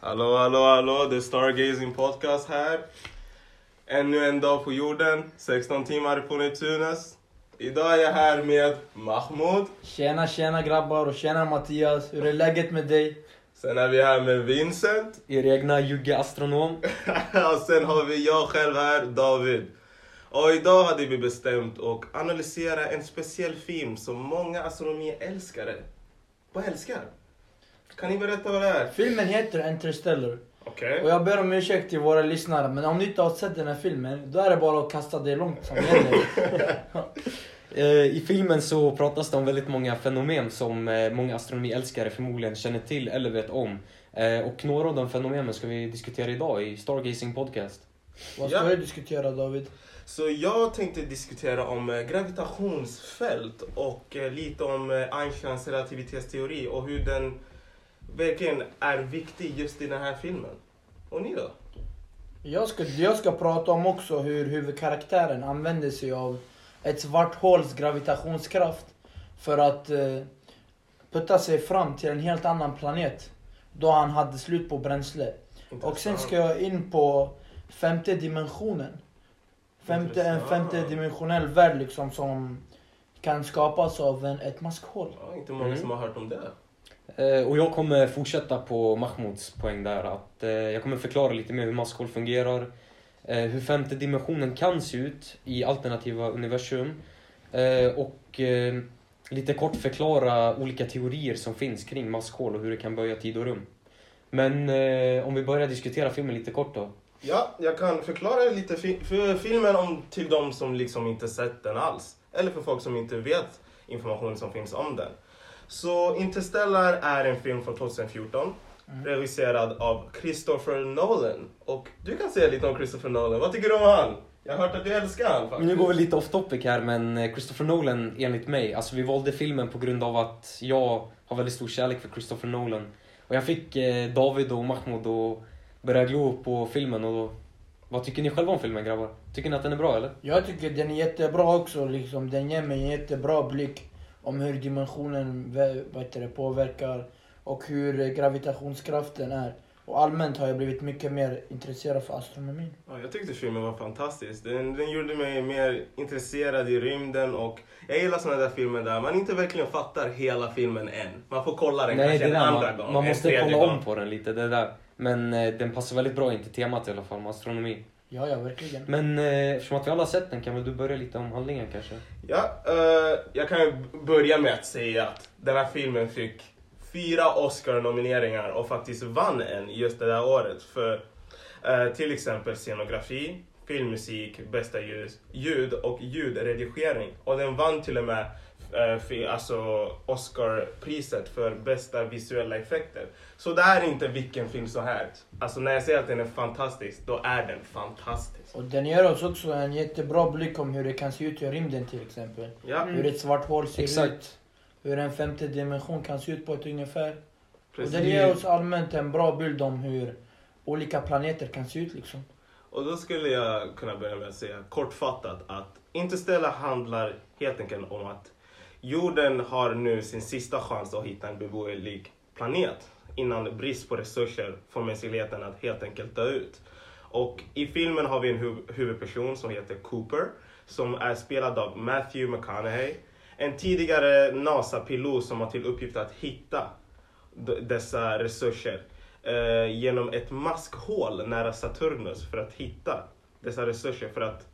Hallå, hallå, hallå. Det är Stargazing Podcast här. Ännu en dag på jorden. 16 timmar på Neptunus. Idag är jag här med Mahmoud. Tjena tjena grabbar och tjena Mattias, hur är läget med dig? Sen är vi här med Vincent. Er egna Jugge astronom. och sen har vi jag själv här, David. Och idag hade vi bestämt att analysera en speciell film som många astronomiälskare vad älskar. Kan ni berätta vad det är? Filmen heter Interstellar. Okej. Och jag ber om ursäkt till våra lyssnare, men om ni inte har sett den här filmen, då är det bara att kasta det långt som gäller. Eh, I filmen så pratas det om väldigt många fenomen som eh, många astronomiälskare förmodligen känner till eller vet om. Eh, Och några av de fenomenen ska vi diskutera idag i Stargazing Podcast. Vad ska Ja. du diskutera David? Så jag tänkte diskutera om gravitationsfält och lite om Einsteins relativitetsteori och hur den verkligen är viktig just i den här filmen. Och ni då? Jag ska, jag ska prata om också hur huvudkaraktären använder sig av ett svart håls gravitationskraft för att eh, putta sig fram till en helt annan planet då han hade slut på bränsle. Och sen ska jag in på femte dimensionen. Femte, en femte dimensionell värld liksom som kan skapas av en, ett maskhål. Ja, inte många Mm. som har hört om det. Eh, och jag kommer fortsätta på Mahmouds poäng där. Att eh, jag kommer förklara lite mer hur maskhål fungerar. Eh, hur femte dimensionen kan se ut i alternativa universum. Och lite kort förklara olika teorier som finns kring maskhål och hur det kan böja tid och rum. Men om vi börjar diskutera filmen lite kort då. Ja, jag kan förklara lite fi- för filmen om, till de som liksom inte sett den alls. Eller för folk som inte vet informationen som finns om den. Så Interstellar är en film från 2014. Mm. Regisserad av Christopher Nolan. Och du kan säga lite om Christopher Nolan. Vad tycker du om han? Jag har hört att du älskar han faktiskt. Nu går vi lite off topic här men eh, Christopher Nolan enligt mig, alltså vi valde filmen på grund av att jag har väldigt stor kärlek för Christopher Nolan. Och jag fick eh, David och Mahmoud att börja glo på filmen och då, vad tycker ni själva om filmen grabbar? Tycker ni att den är bra eller? Jag tycker den är jättebra också. Liksom. Den ger mig en jättebra blick om hur dimensionen det, påverkar och hur gravitationskraften är. Och allmänt har jag blivit mycket mer intresserad för astronomin. Ja, jag tyckte filmen var fantastisk. Den, den gjorde mig mer intresserad i rymden och jag gillar sådana där filmer där man inte verkligen fattar hela filmen än. Man får kolla den Nej, kanske det en andra man, gång. man måste kolla gång. om på den lite, det där. Men eh, den passar väldigt bra in till temat i alla fall med astronomi. Ja, ja, verkligen. Men eh, eftersom att vi alla har sett den kan väl du börja lite om handlingen kanske? Ja, eh, jag kan ju börja med att säga att den här filmen fick fyra Oscar-nomineringar och faktiskt vann en just det där året för eh, till exempel scenografi, filmmusik, bästa ljud, ljud och ljudredigering. Och den vann till och med eh, för, alltså Oscar-priset för bästa visuella effekter. Så det är inte vilken film som helst. Alltså när jag säger att den är fantastisk, då är den fantastisk. Och den ger oss också en jättebra blick om hur det kan se ut i rymden till exempel. Ja, Hur ett svart hål ser ut. Exakt. Hur en femte dimension kan se ut på ett ungefär. Och precis. den ger oss allmänt en bra bild om hur olika planeter kan se ut liksom. Och då skulle jag kunna börja med att säga kortfattat att Interstellar handlar helt enkelt om att jorden har nu sin sista chans att hitta en beboelig planet innan brist på resurser får mänskligheten att helt enkelt dö ut. Och i filmen har vi en huvudperson som heter Cooper som är spelad av Matthew McConaughey. En tidigare NASA-pilot som har till uppgift att hitta dessa resurser eh, genom ett maskhål nära Saturnus för att hitta dessa resurser för att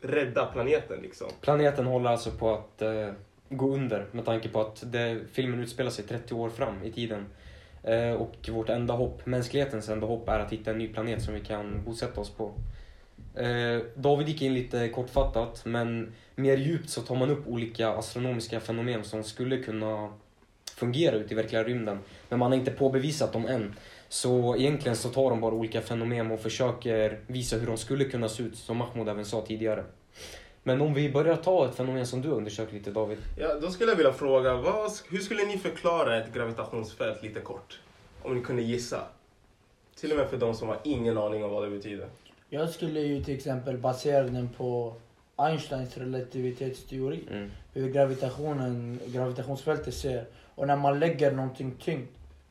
rädda planeten liksom. Planeten håller alltså på att eh, gå under med tanke på att det, filmen utspelar sig 30 år fram i tiden. Eh, och vårt enda hopp, mänsklighetens enda hopp, är att hitta en ny planet som vi kan bosätta oss på. Eh, David gick in lite kortfattat, men mer djupt så tar man upp olika astronomiska fenomen som skulle kunna fungera ute i verkliga rymden. Men man har inte påbevisat dem än. Så egentligen så tar de bara olika fenomen och försöker visa hur de skulle kunna se ut, som Mahmoud även sa tidigare. Men om vi börjar ta ett fenomen som du undersökt lite David. Ja, då skulle jag vilja fråga, vad, hur skulle ni förklara ett gravitationsfält lite kort? Om ni kunde gissa. Till och med för de som har ingen aning om vad det betyder. Jag skulle ju till exempel basera den på Einsteins relativitetsteori. Mm. Hur gravitationen, gravitationsfältet ser. Och när man lägger någonting tyngd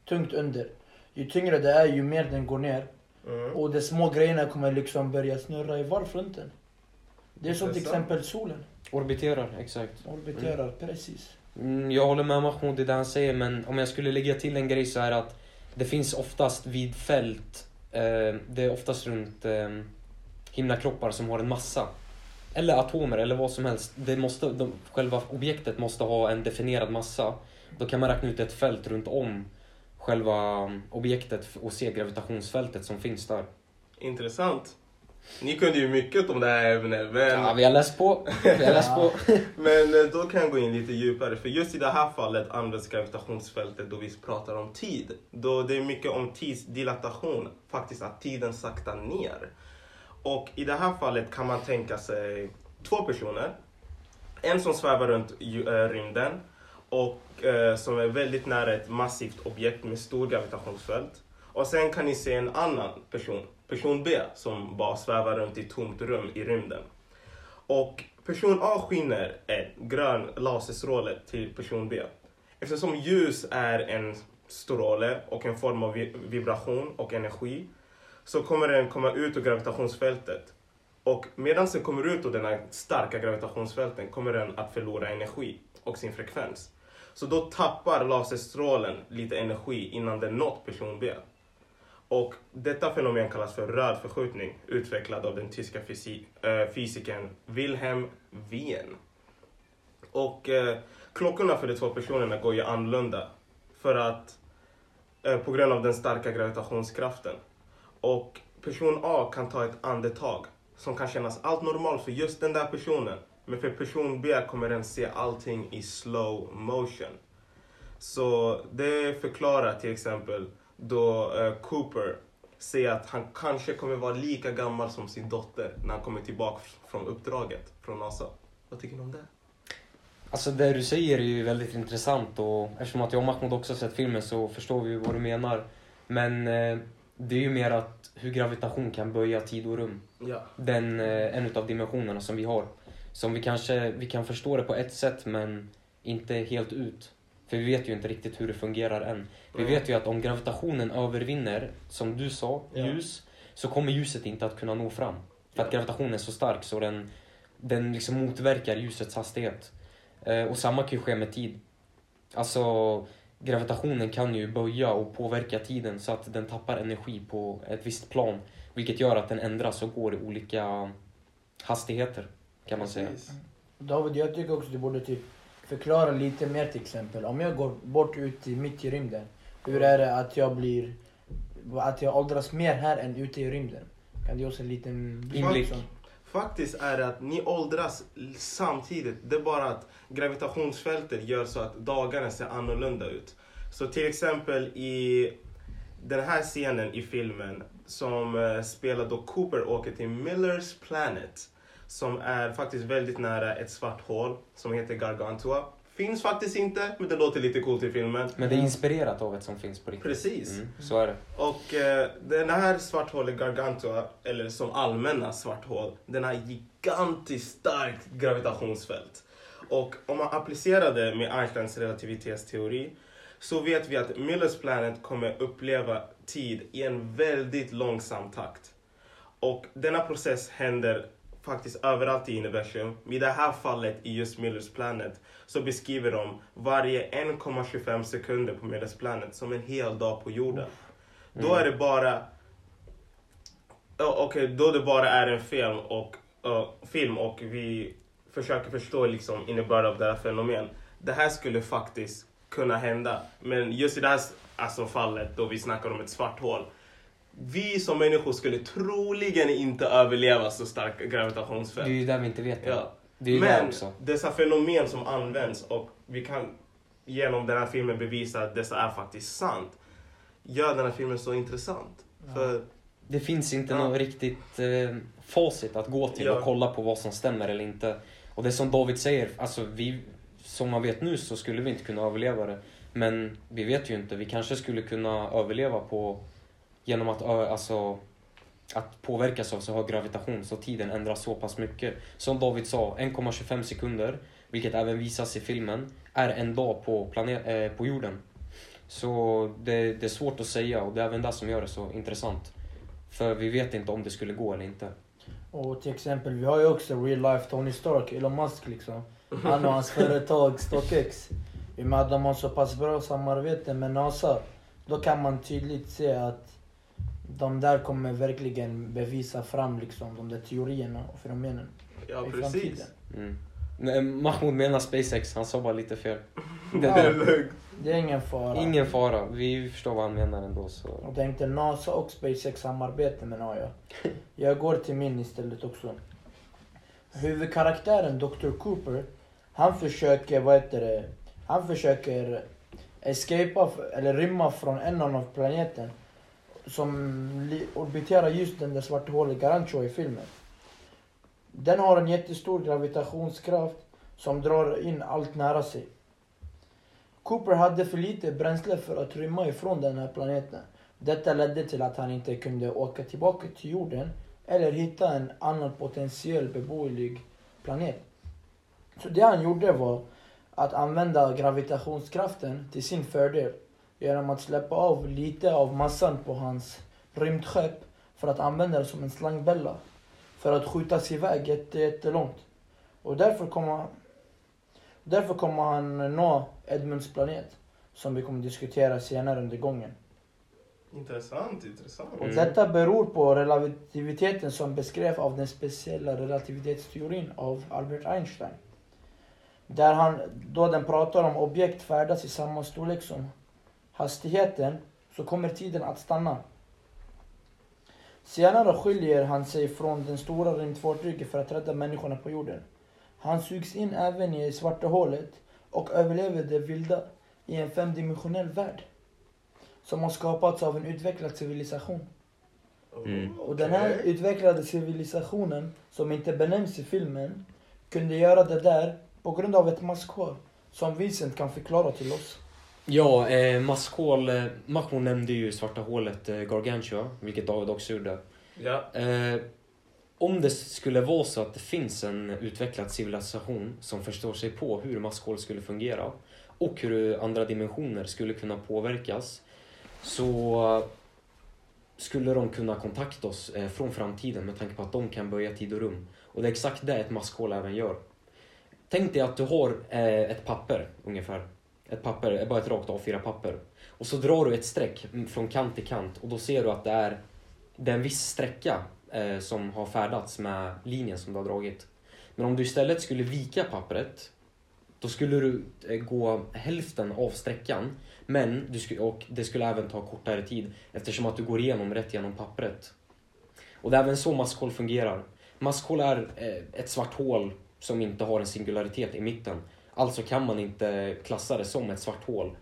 tungt under. Ju tyngre det är, ju mer den går ner. Mm. Och de små grejerna kommer liksom börja snurra i varvfronten. Det är som till exempel solen. Orbiterar, exakt. Orbiterar, precis. Mm, jag håller med Mahmoud i det han säger, men om jag skulle lägga till en grej så är att det finns oftast vid fält, eh, det är oftast runt eh, himlakroppar som har en massa. Eller atomer eller vad som helst. Det måste, de, själva objektet måste ha en definierad massa. Då kan man räkna ut ett fält runt om själva um, objektet och se gravitationsfältet som finns där. Intressant. Ni kunde ju mycket om det här ämnet, men, Ja, vi har läst på. Vi har läst på. men eh, då kan jag gå in lite djupare. För just i det här fallet används gravitationsfältet då vi pratar om tid. Då det är mycket om tidsdilatation, faktiskt att tiden saktar ner. Och i det här fallet kan man tänka sig två personer. En som svävar runt eh, rymden och eh, som är väldigt nära ett massivt objekt med stor gravitationsfält. Och sen kan ni se en annan person, person B, som bara svävar runt i tomt rum i rymden. Och person A skiner en grön laserstråle till person B. Eftersom ljus är en stråle och en form av vibration och energi så kommer den komma ut ur gravitationsfältet. Och medan den kommer ut ur den här starka gravitationsfälten kommer den att förlora energi och sin frekvens. Så då tappar laserstrålen lite energi innan den nått person B. Och detta fenomen kallas för röd förskjutning, utvecklad av den tyska fysi- eh, fysikern Wilhelm Wien. Och eh, klockorna för de två personerna går ju annorlunda för att eh, på grund av den starka gravitationskraften. Och person A kan ta ett andetag som kan kännas allt normalt för just den där personen. Men för person B kommer den se allting i slow motion. Så det förklarar till exempel då eh, Cooper säger att han kanske kommer vara lika gammal som sin dotter när han kommer tillbaka från uppdraget från NASA. Vad tycker ni om det? Alltså det du säger är ju väldigt intressant och eftersom att jag och Mahmoud också sett filmen så förstår vi vad du menar. Men eh, det är ju mer att hur gravitation kan böja tid och rum. Ja. Den, eh, en utav dimensionerna som vi har. Som vi kanske, vi kan förstå det på ett sätt men inte helt ut. För vi vet ju inte riktigt hur det fungerar än. Vi vet ju att om gravitationen övervinner, som du sa, ljus, så kommer ljuset inte att kunna nå fram. För att gravitationen är så stark så den, den liksom motverkar ljusets hastighet. Eh, och samma kan ju ske med tid. Alltså, gravitationen kan ju böja och påverka tiden så att den tappar energi på ett visst plan. Vilket gör att den ändras och går i olika hastigheter, kan man säga. David, jag tycker också du borde typ förklara lite mer till exempel. Om jag går bort ut i, mitt i rymden, hur är det att jag blir, att jag åldras mer här än ute i rymden? Kan du ge oss en liten Inblick. Faktiskt är det att ni åldras samtidigt. Det är bara att gravitationsfältet gör så att dagarna ser annorlunda ut. Så till exempel i den här scenen i filmen som eh, spelar då Cooper åker till Millers Planet. Som är faktiskt väldigt nära ett svart hål som heter Gargantua. Finns faktiskt inte, men det låter lite coolt i filmen. Men det är inspirerat av ett som finns på riktigt. Precis. Mm, så är det. Och eh, den här svarthålet Gargantua, eller som allmänna svart hål, den har gigantiskt starkt gravitationsfält. Och om man applicerar det med Einsteins relativitetsteori så vet vi att Millers Planet kommer uppleva tid i en väldigt långsam takt. Och denna process händer faktiskt överallt i universum. I det här fallet i just Millers Planet så beskriver de varje 1,25 sekunder på Millers Planet som en hel dag på jorden. Då är det bara... Okej, då det bara är en film och, ja, film och vi försöker förstå liksom innebörden av det här fenomen. Det här skulle faktiskt kunna hända. Men just i det här alltså, fallet då vi snackar om ett svart hål. Vi som människor skulle troligen inte överleva så starkt Det är gravitationsfält. ju där vi inte vet. Ja. Det det Men också. dessa fenomen som används och vi kan genom den här filmen bevisa att dessa är faktiskt sant. Gör den här filmen så intressant. Ja. För Det finns inte Ja. något riktigt eh, facit att gå till Ja. och kolla på vad som stämmer eller inte. Och det som David säger, alltså vi, som man vet nu så skulle vi inte kunna överleva det. Men vi vet ju inte, vi kanske skulle kunna överleva på genom att, alltså, att påverkas av så hög gravitation så tiden ändras så pass mycket. Som David sa, 1,25 sekunder, vilket även visas i filmen, är en dag på, planet, eh, på jorden. Så det, det är svårt att säga och det är även det som gör det så intressant. För vi vet inte om det skulle gå eller inte. Och till exempel, vi har ju också real life Tony Stark, Elon Musk liksom. Han och hans företag StockX. I och med att de har så pass bra samarbete med NASA, då kan man tydligt se att de där kommer verkligen bevisa fram liksom de där teorierna och fenomenen Ja, i precis. framtiden. Mm. Nej, Mahmoud menar SpaceX, han sa bara lite fel. Det är lugnt. Det är ingen fara. Ingen fara, vi förstår vad han menar ändå. Så. Jag tänkte NASA och SpaceX samarbete menar jag. Jag går till min istället också. Huvudkaraktären Dr. Cooper, han försöker, vad heter det, han försöker escapa, eller rymma från en av planeten som orbiterar just den där svarta hålet Garancho i filmen. Den har en jättestor gravitationskraft som drar in allt nära sig. Cooper hade för lite bränsle för att rymma ifrån den här planeten. Detta ledde till att han inte kunde åka tillbaka till jorden eller hitta en annan potentiell beboelig planet. Så det han gjorde var att använda gravitationskraften till sin fördel genom att släppa av lite av massan på hans rymdskepp för att använda det som en slangbella för att skjutas iväg jätte- jättelångt. Och därför kommer, därför kommer han nå Edmunds planet som vi kommer diskutera senare under gången. Intressant, intressant. Och detta beror på relativiteten som beskrevs av den speciella relativitetsteorin av Albert Einstein. Där han, då den pratar om objekt färdas i samma storlek som hastigheten så kommer tiden att stanna. Senare skiljer han sig från den stora rymdfartyget för att rädda människorna på jorden. Han sugs in även i svarta hålet och överlever det vilda i en femdimensionell värld som har skapats av en utvecklad civilisation. Mm. Och den här utvecklade civilisationen, som inte benämns i filmen, kunde göra det där på grund av ett maskhål som Vincent kan förklara till oss. Ja, eh, maskhål. Eh, Mahmoud nämnde ju svarta hålet eh, Gargantua, vilket David också gjorde. Ja. Eh, om det skulle vara så att det finns en utvecklad civilisation som förstår sig på hur maskhål skulle fungera och hur andra dimensioner skulle kunna påverkas så skulle de kunna kontakta oss eh, från framtiden med tanke på att de kan böja tid och rum. Och det är exakt det ett maskhål även gör. Tänk dig att du har eh, ett papper ungefär. Ett papper, är bara ett rakt A4-papper. Och så drar du ett streck mm, från kant till kant och då ser du att det är, det är en viss sträcka eh, som har färdats med linjen som du har dragit. Men om du istället skulle vika pappret då skulle du eh, gå hälften av sträckan men du skulle, och det skulle även ta kortare tid eftersom att du går igenom rätt genom pappret. Och det är även så maskhål fungerar. Maskhål är eh, ett svart hål som inte har en singularitet i mitten. Alltså kan man inte klassa det som ett svart hål.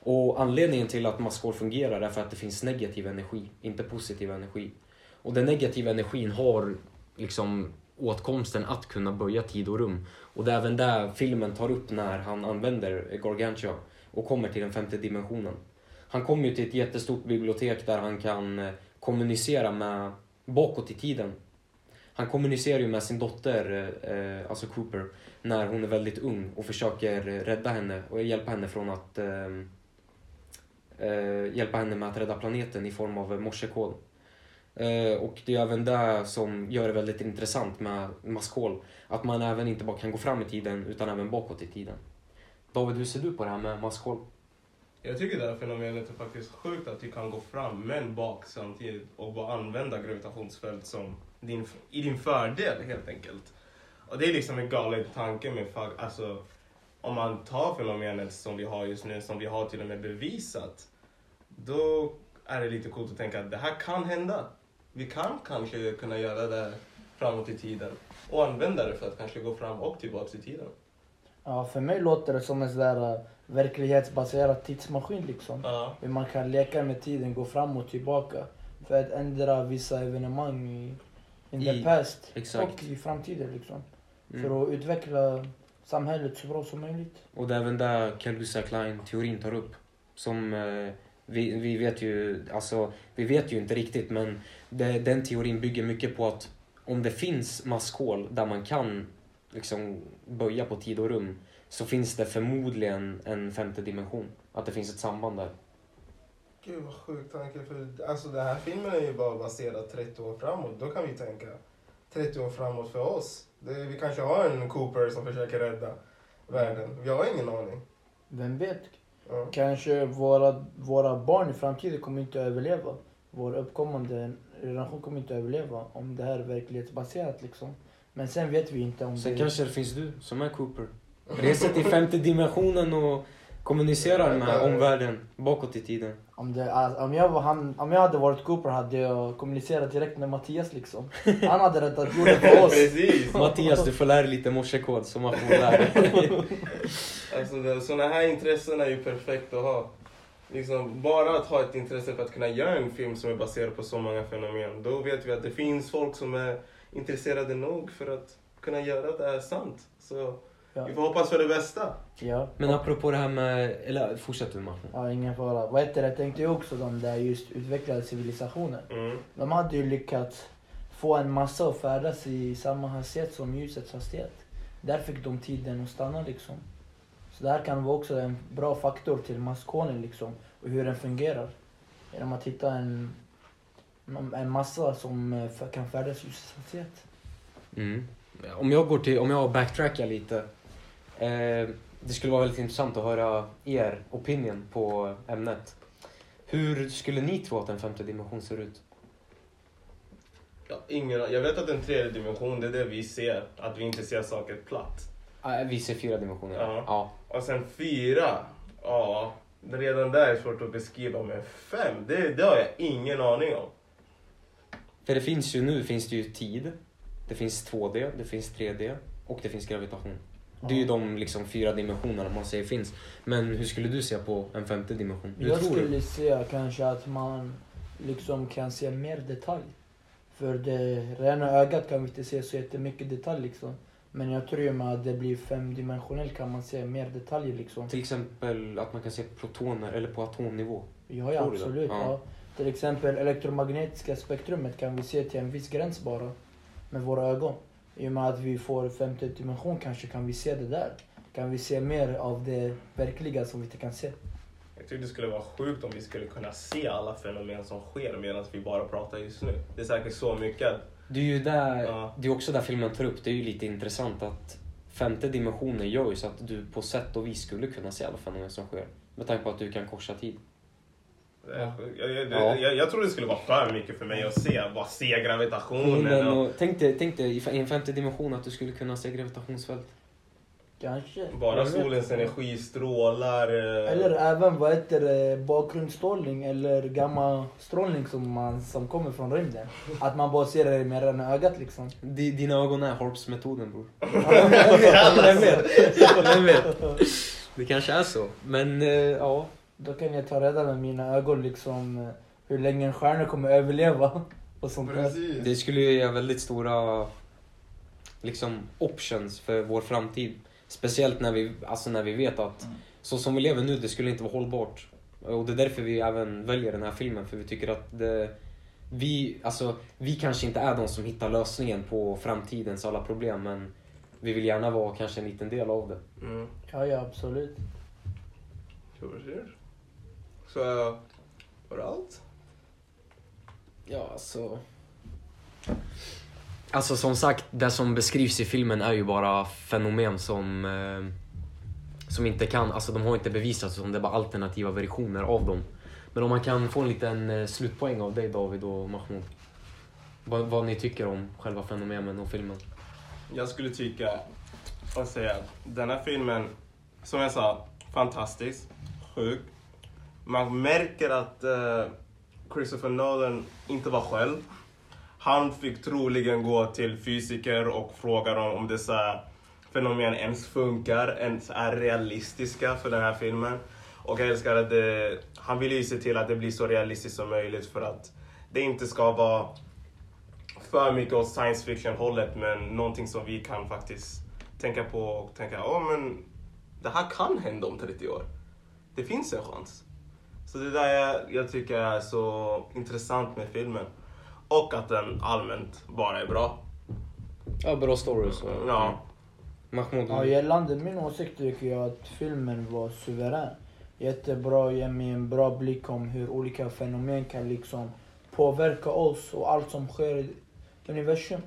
Och anledningen till att maskhål fungerar är för att det finns negativ energi, inte positiv energi. Och den negativa energin har liksom åtkomsten att kunna böja tid och rum. Och det är även där filmen tar upp när han använder Gargantua och kommer till den femte dimensionen. Han kommer ju till ett jättestort bibliotek där han kan eh, kommunicera med bakåt i tiden. Han kommunicerar ju med sin dotter, eh, alltså Cooper, när hon är väldigt ung och försöker rädda henne och hjälpa henne från att eh, eh, hjälpa henne med att rädda planeten i form av morsekod. Eh, och det är även det som gör det väldigt intressant med maskhål. Att man även inte bara kan gå fram i tiden utan även bakåt i tiden. David, hur ser du på det här med maskhål? Jag tycker det här fenomenet är faktiskt sjukt att vi kan gå fram men bak samtidigt och bara använda gravitationsfält som din, i din fördel helt enkelt. Och det är liksom en galen tanke med alltså om man tar fenomenet som vi har just nu, som vi har till och med bevisat, då är det lite coolt att tänka att det här kan hända. Vi kan kanske kunna göra det framåt i tiden och använda det för att kanske gå fram och tillbaka i tiden. Ja, för mig låter det som en sån där uh, verklighetsbaserad tidsmaskin liksom. Ja. Hur man kan leka med tiden, gå fram och tillbaka. För att ändra vissa evenemang i in the I- past exakt. och i framtiden liksom. Mm. För att utveckla samhället så bra som möjligt. Och det är även där Carl Klein-teorin tar upp. Som eh, vi, vi vet ju, alltså vi vet ju inte riktigt men det, den teorin bygger mycket på att om det finns maskhål där man kan liksom böja på tid och rum så finns det förmodligen en femte dimension. Att det finns ett samband där. Gud vad sjuk tanke. För, alltså den här filmen är ju bara baserad 30 år framåt. Då kan vi tänka 30 år framåt för oss. Det, vi kanske har en Cooper som försöker rädda världen. Vi har ingen aning. Vem vet? Ja. Kanske våra, våra barn i framtiden kommer inte att överleva. Vår uppkommande generation kommer inte att överleva om det här är verklighetsbaserat liksom. Men sen vet vi inte om Sen det... kanske det finns du som är Cooper. Reser till femte dimensionen och kommunicerar med omvärlden bakåt i tiden. Om, det, om, jag var han, om jag hade varit Cooper hade jag kommunicerat direkt med Mattias liksom. Han hade räddat jorden för oss. Precis! Mattias, du får lära dig lite morsekod som man får lära dig. Alltså såna här intressen är ju perfekt att ha. Liksom, bara att ha ett intresse för att kunna göra en film som är baserad på så många fenomen. Då vet vi att det finns folk som är intresserade nog för att kunna göra det här sant. Så Ja. vi får hoppas för det bästa. Ja. Men apropå det här med... Eller fortsätt du Mahmoud. Ja, ingen fara. Vad heter det? Jag tänkte ju också de där just utvecklade civilisationer. Mm. De hade ju lyckats få en massa att färdas i samma hastighet som ljusets hastighet. Där fick de tiden att stanna liksom. Så det här kan vara också en bra faktor till masskonen liksom. Och hur den fungerar. Genom att hitta en, en massa som eh, kan färdas i ljusets hastighet. Mm. Om jag går till, om jag backtrackar lite. Eh, det skulle vara väldigt intressant att höra er opinion på ämnet. Hur skulle ni tro att en femte dimension ser ut? Ja, ingen, jag vet att en tredje dimension, det är det vi ser. Att vi inte ser saker platt. Ah, vi ser fyra dimensioner. Ja. ja. Och sen fyra, ja, redan där är svårt att beskriva. Men fem, det, det har jag ingen aning om. För det finns ju nu finns det ju tid. Det finns 2D, det finns 3D och det finns gravitation. Det är ju de liksom fyra dimensionerna man säger finns. Men hur skulle du se på en femte dimension? Hur Jag skulle säga kanske att man liksom kan se mer detalj. För det rena ögat kan vi inte se så jättemycket detalj liksom. Men jag tror ju med att det blir femdimensionellt kan man se mer detaljer liksom. Till exempel att man kan se protoner eller på atomnivå. Ja, ja absolut. Ja. Ja. Till exempel elektromagnetiska spektrumet kan vi se till en viss gräns bara. Med våra ögon. I och med att vi får femte dimension kanske kan vi se det där. Kan vi se mer av det verkliga som vi inte kan se. Jag tycker det skulle vara sjukt om vi skulle kunna se alla fenomen som sker medan vi bara pratar just nu. Det är säkert så mycket. Det är ju där, Ja. det är också där filmen tar upp, det är ju lite intressant att femte dimensionen gör ju så att du på sätt och vis skulle kunna se alla fenomen som sker. Med tanke på att du kan korsa tid. Sjukt. Jag, jag, Ja. jag, jag tror det skulle vara för mycket för mig att se, bara se gravitationen. Men, och tänk, dig, tänk dig i en femte dimension att du skulle kunna se gravitationsfält. Kanske. bara solens energi, strålar. eh, Eller även vad heter det, bakgrundsstrålning eller gammastrålning som, man, som kommer från rymden. Att man bara ser det med rena ögat liksom. Di- Dina ögon är Harps-metoden bror. Vem vet? Vem vet? Vem vet? Det kanske är så. Men eh, ja. Då kan jag ta reda med mina ögon liksom eh, hur länge en stjärna kommer överleva. Och sånt där. Precis. Det skulle ju ge väldigt stora liksom options för vår framtid. Speciellt när vi, alltså när vi vet att Mm. så som vi lever nu, det skulle inte vara hållbart. Och det är därför vi även väljer den här filmen, för vi tycker att det, vi, alltså, vi kanske inte är de som hittar lösningen på framtidens alla problem, men vi vill gärna vara kanske en liten del av det. Mm. Ja, ja absolut. Precis. Så, var det allt? Ja, alltså... Alltså som sagt, det som beskrivs i filmen är ju bara fenomen som... Eh, som inte kan, alltså de har inte bevisats, utan det är bara alternativa versioner av dem. Men om man kan få en liten eh, slutpoäng av dig David och Mahmoud. Vad, vad ni tycker om själva fenomenen och filmen. Jag skulle tycka, säger jag, den här filmen, som jag sa, fantastisk, sjuk. Man märker att uh, Christopher Nolan inte var själv. Han fick troligen gå till fysiker och fråga dem om dessa fenomen ens funkar, ens är realistiska för den här filmen. Och jag älskar att det, han vill ju se till att det blir så realistiskt som möjligt för att det inte ska vara för mycket åt science fiction hållet men någonting som vi kan faktiskt tänka på och tänka, ja men det här kan hända om 30 år. Det finns en chans. Så det där jag, jag tycker är så intressant med filmen. Och att den allmänt bara är bra. Ja, bra stories. Och, Ja. Mahmoud, Ja, gällande min åsikt tycker jag att filmen var suverän. jättebra ger mig en bra blick om hur olika fenomen kan liksom påverka oss och allt som sker i universum.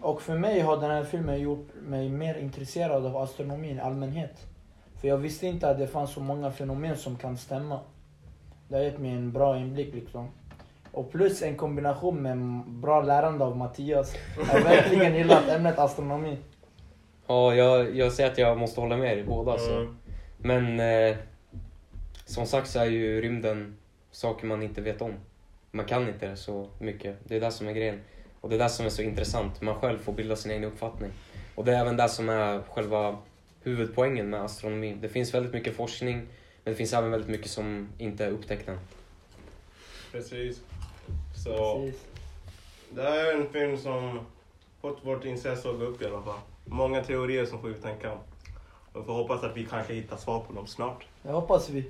Och för mig har den här filmen gjort mig mer intresserad av astronomin i allmänhet. För jag visste inte att det fanns så många fenomen som kan stämma. Det har gett mig en bra inblick liksom. Och plus en kombination med bra lärande av Mattias. Jag har verkligen gillat ämnet astronomi. Ja, jag, jag säger att jag måste hålla med er båda. Alltså. Mm. Men eh, som sagt så är ju rymden saker man inte vet om. Man kan inte det så mycket. Det är det som är grejen. Och det är det som är så intressant. Man själv får bilda sin egen uppfattning. Och det är även det som är själva huvudpoängen med astronomi. Det finns väldigt mycket forskning, men det finns även väldigt mycket som inte är upptäckt än. Precis. Så Precis. det här är en film som fått vårt intresse att gå upp i alla fall. Många teorier som får vi tänka om. Och får hoppas att vi kanske hittar svar på dem snart. Det hoppas vi.